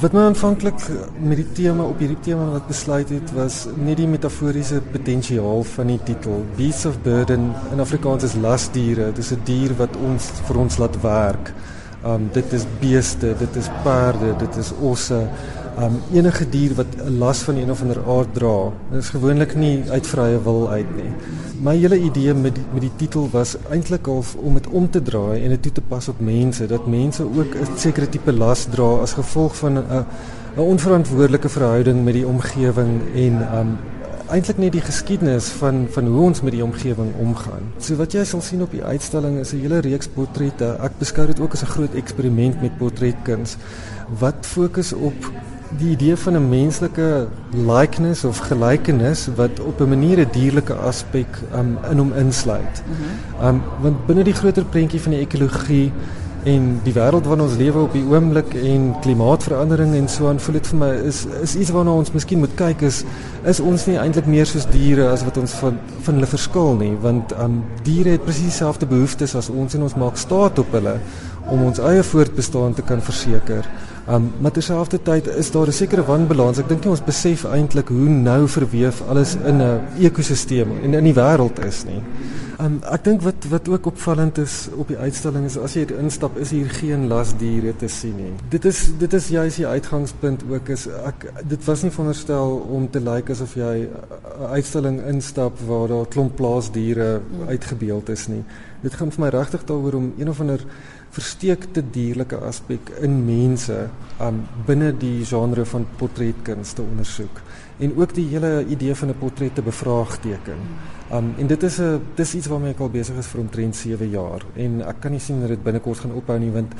Wat my aanvanklik met die tema op hierdie tema wat besluit het was net die metaforiese potensiaal van die titel. Beasts of Burden in Afrikaans is lasdiere. Dit is 'n dier wat ons vir ons laat werk. Um dit is beeste, dit is perde, dit is osse. Um enige dier wat 'n las van een of ander aard dra, is gewoonlik nie uit vrye wil uit nie. My hele idee met die, met die titel was eintlik al om dit om te draai en dit toe te pas op mense, dat mense ook 'n sekere tipe las dra as gevolg van 'n 'n onverantwoordelike verhouding met die omgewing en um eintlik net die geskiedenis van van hoe ons met die omgewing omgaan. So wat jy sal sien op die uitstalling is 'n hele reeks portrette. Ek beskou dit ook as 'n groot eksperiment met portretkuns wat fokus op die idee van 'n menslike likeness of gelykenis wat op 'n manier 'n dierlike aspek um, in hom insluit. Mhm. Um want binne die groter prentjie van die ekologie en die wêreld waarin ons lewe op die oomblik en klimaatsverandering en so aan voel dit vir my is is iets waarna ons miskien moet kyk is is ons nie eintlik meer soos diere as wat ons van van hulle verskil nie want um diere het presies dieselfde behoeftes as ons en ons maak staat op hulle om ons eie voortbestaan te kan verseker. Um maar terselfdertyd is daar 'n sekere wanbalans. Ek dink nie ons besef eintlik hoe nou verweef alles in 'n ekosisteem en in die wêreld is nie. Um, ek dink wat wat ook opvallend is op die uitstalling is as jy hier instap is hier geen lasdiere te sien nie. Dit is dit is juist die uitgangspunt ook is ek dit was nie veronderstel om te lyk like asof jy 'n uitstalling instap waar daar klomp plaasdiere uitgebeeld is nie. Dit gaan vir my regtig daaroor om een of ander versteekte dierlike aspek in mense um, binne die genre van portretkuns te ondersoek en ook die hele idee van 'n portret te bevraagteken. Um en dit is 'n dis iets waarmee ek al besig is vir omtrent 7 jaar en ek kan nie sien dat dit binnekort gaan ophou nie want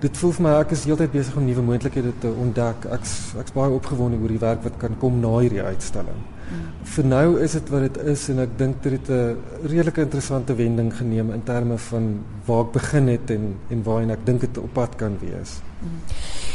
dit voel vir my ek is heeltyd besig om nuwe moontlikhede te ontdek. Ek's ek's baie opgewonde oor die werk wat kan kom na hierdie uitstalling. Mm. Vir nou is dit wat dit is en ek dink dit het 'n redelike interessante wending geneem in terme van waar ek begin het en en waarheen ek dink dit op pad kan wees. Mm.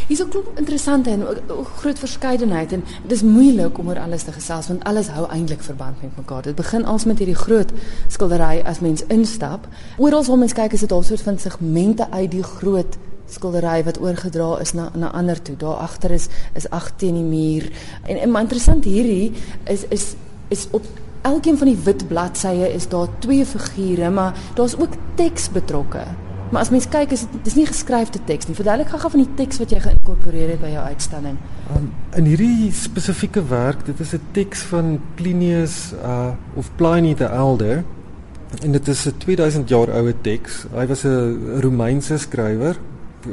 Hier's ook 'n interessante en ook groot verskeidenheid en dit is moeilik om oor alles te gesels want alles hou eintlik verband met mekaar. Dit begin als met hierdie groot skildery as mens instap. Oral waar mens kyk is dit al soort van segmente uit die groot skildery wat oorgedra is na na ander toe. Daar agter is is agt teen die muur. En, en maar interessant hierdie is is is op elkeen van die wit bladsye is daar twee figure, maar daar's ook teks betrokke. Maar as mens kyk is dit dis nie geskryfde teks nie. Verduidelik gou-gou van die teks wat jy geïnkorporeer het by jou uitstalling. Um, in hierdie spesifieke werk, dit is 'n teks van Plinius uh of Pliny the Elder. En dit is 'n 2000 jaar oue teks. Hy was 'n Romeinse skrywer,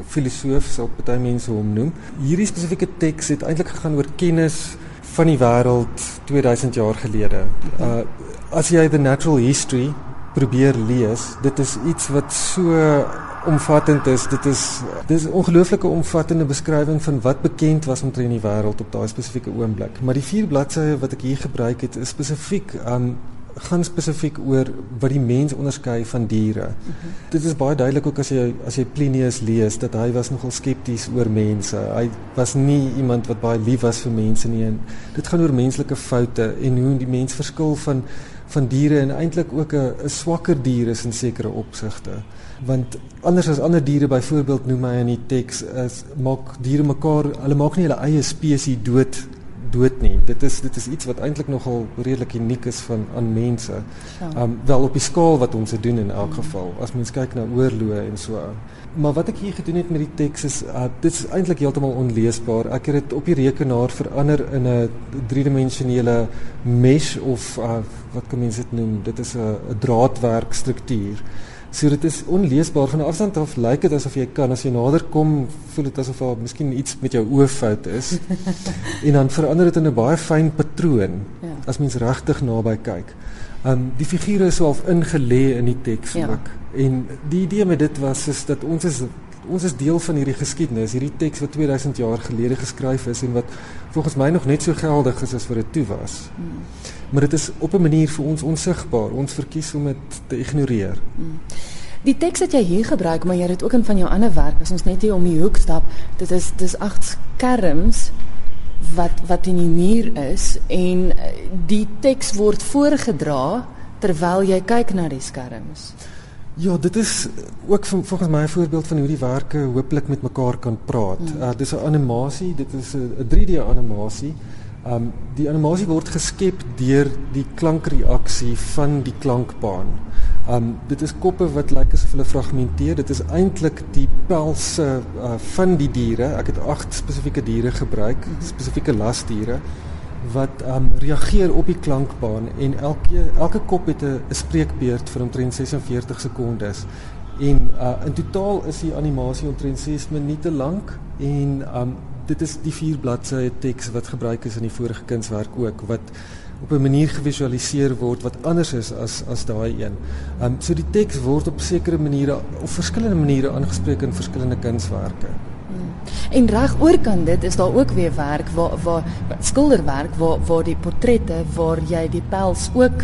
filosoof sal party mense hom noem. Hierdie spesifieke teks het eintlik gegaan oor kennis van die wêreld 2000 jaar gelede. Uh as jy the natural history probeer lees. Dit is iets wat so omvattend is. Dit is dis 'n ongelooflike omvattende beskrywing van wat bekend was omtrent die wêreld op daai spesifieke oomblik. Maar die vier bladsye wat ek hier gebruik het, is spesifiek aan um, gaan spesifiek oor wat die mens onderskei van diere. Mm -hmm. Dit is baie duidelik ook as jy as jy Plinius lees dat hy was nogal skepties oor mense. Hy was nie iemand wat baie lief was vir mense nie en dit gaan oor menslike foute en hoe die mens verskil van van diere en eintlik ook 'n 'n swakker dier is in sekere opsigte. Want anders as ander diere byvoorbeeld noem hy in die teks is maak diere mekaar hulle maak nie hulle eie spesies dood dood nie. Dit is dit is iets wat eintlik nogal redelik uniek is van aan mense. Ja. Um wel op die skaal wat ons dit doen in elk geval. As mens kyk na oorloë en so aan. Maar wat ek hier gedoen het met die teks is uh, dit is eintlik heeltemal onleesbaar. Ek het dit op die rekenaar verander in 'n driedimensionele mesh of uh, wat kan mens dit noem? Dit is 'n draadwerk struktuur. So dit is onleesbaar van afstand af lyk dit asof jy kan as jy nader kom voel dit asof daar miskien iets met jou oë fout is. en dan verander dit in 'n baie fyn patroon ja. as mens regtig naby kyk. Um die figure is half ingelê in die teks ja. ook. En die idee met dit was is dat ons is ons is deel van hierdie geskiedenis, hierdie teks wat 2000 jaar gelede geskryf is en wat volgens my nog net so geldig is as wat dit toe was. Hmm maar dit is op 'n manier vir ons onsigbaar. Ons verkies om dit te ignoreer. Mm. Die teks wat jy hier gebruik, maar jy het dit ook in van jou ander werk, as ons net hier om die hoek stap, dit is dis agt skerms wat wat in die muur is en die teks word voorgedra terwyl jy kyk na die skerms. Ja, dit is ook volgens my 'n voorbeeld van hoe die werke hopelik met mekaar kan praat. Mm. Uh dis 'n animasie, dit is 'n 3D animasie. Um die animasie word geskep deur die klankreaksie van die klankbaan. Um dit is koppe wat lyk asof hulle fragmenteer. Dit is eintlik die pelse uh, van die diere. Ek het 8 spesifieke diere gebruik, mm. spesifieke lasdiere wat um reageer op die klankbaan en elke elke kop het 'n spreekbeurt vir omtrent 46 sekondes. En uh in totaal is die animasie omtrent 6 minute lank en um dit is die vier bladsye teks wat gebruik is in die vorige kunswerk ook wat op 'n manier gevisualiseer word wat anders is as as daai een. Um so die teks word op sekere maniere of verskillende maniere aangespreek in verskillende kunswerke. En reg oorkant dit is daar ook weer werk waar waar skilderwerk waar waar die portrette waar jy die pels ook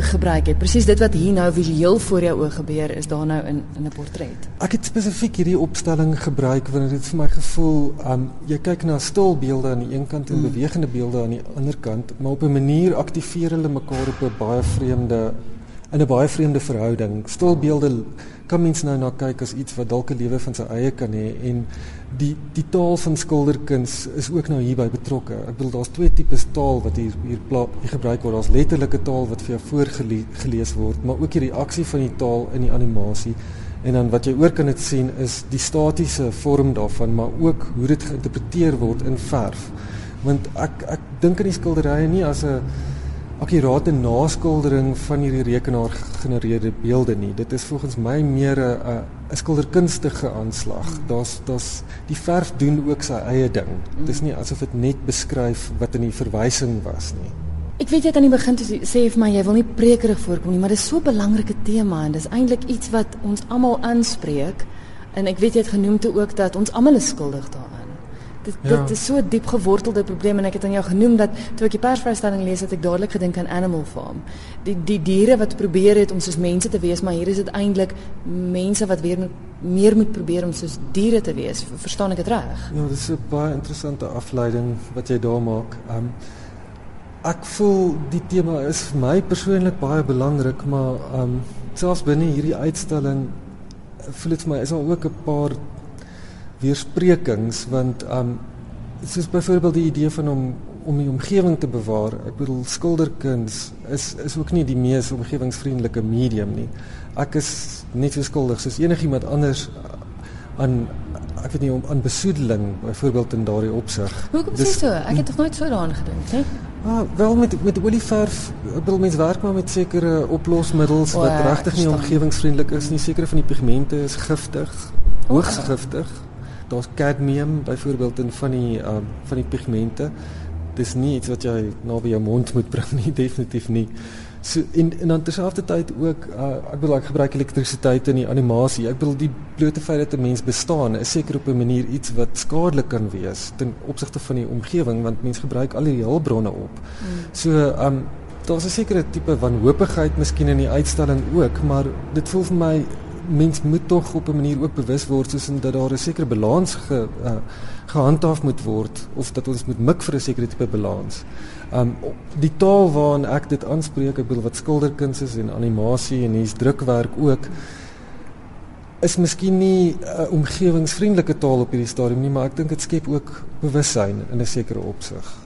gebruik het. Presies dit wat hier nou visueel voor jou oë gebeur is daar nou in in 'n portret. Ek het spesifiek hierdie opstelling gebruik want dit vir my gevoel, um jy kyk na stilbeelde aan die een kant en mm. bewegende beelde aan die ander kant, maar op 'n manier aktiveer hulle mekaar op 'n baie vreemde in 'n baie vreemde verhouding. Stilbeelde kan mens nou na kyk as iets wat dalk 'n lewe van sy eie kan hê en die die taal van skilderkuns is ook nou hierby betrokke. Ek bedoel daar's twee tipes taal wat hier hier, hier gebruik word. Daar's letterlike taal wat vir jou voorgelees word, maar ook die reaksie van die taal in die animasie. En dan wat jy oor kan dit sien is die statiese vorm daarvan, maar ook hoe dit geïnterpreteer word in verf. Want ek ek dink aan die skilderye nie as 'n akkurate naskildering van hierdie rekenaar gegenereerde beelde nie. Dit is volgens my meer 'n 'n skilderkunstige aanslag. Daar's daar's die verf doen ook sy eie ding. Dit is nie asof dit net beskryf wat in die verwysing was nie. Ek weet jy het aan die begin sê vir my jy wil nie prekerig voorkom nie, maar dit is so 'n belangrike tema en dis eintlik iets wat ons almal aanspreek. En ek weet jy het genoem toe ook dat ons almal is skuldig daaraan. Dit ja. dit is so diep gewortelde probleem en ek het aan jou genoem dat toe ek die persvrystelling lees het ek dadelik gedink aan Animal Farm. Die die diere wat probeer het om soos mense te wees, maar hier is dit eintlik mense wat weer meer moet probeer om soos diere te wees. Verstaan ek dit reg? Ja, dit is 'n baie interessante afleiding wat jy daar maak. Um ek voel die tema is vir my persoonlik baie belangrik, maar um selfs binne hierdie uitstalling voel dit vir my is daar ook 'n paar weersprekings want um soos byvoorbeeld die idee van om om die omgewing te bewaar. Ek bedoel skilderkuns is is ook nie die mees omgewingsvriendelike medium nie. Ek is net so skuldig soos enigiemand anders aan ek weet nie om aan besoedeling byvoorbeeld in daardie opsig. Hoekom sê so? Ek het nog nooit so daaraan gedink, hè? Ah, wel met met olieverf, ek bedoel mense werk maar met sekere oplosmiddels wat regtig nie omgewingsvriendelik is nie. Sekere van die pigmente is giftig, hoogs giftig. Oh, daar's cadmium byvoorbeeld in van die uh, van die pigmente. Dis nie iets wat jy naby jou mond moet bring nie, definitief nie. So en en dan terselfdertyd ook uh, ek bedoel ek gebruik elektrisiteit in die animasie. Ek bedoel die blote feit dat 'n mens bestaan is seker op 'n manier iets wat skadelik kan wees ten opsigte van die omgewing want mense gebruik al hierdie hulpbronne op. Mm. So um daar's 'n sekere tipe wanhoopigheid miskien in die uitstalling ook, maar dit voel vir my mens moet tog op 'n manier ook bewus word soos dat daar 'n sekere balans ge, uh, gehandhaaf moet word of dat ons moet mik vir 'n sekere tipe balans. Um die taal waarin ek dit aanspreek, ek bedoel wat skilderkuns is en animasie en hier's drukwerk ook is miskien nie 'n uh, omgewingsvriendelike taal op hierdie stadium nie, maar ek dink dit skep ook bewussyn in 'n sekere opsig.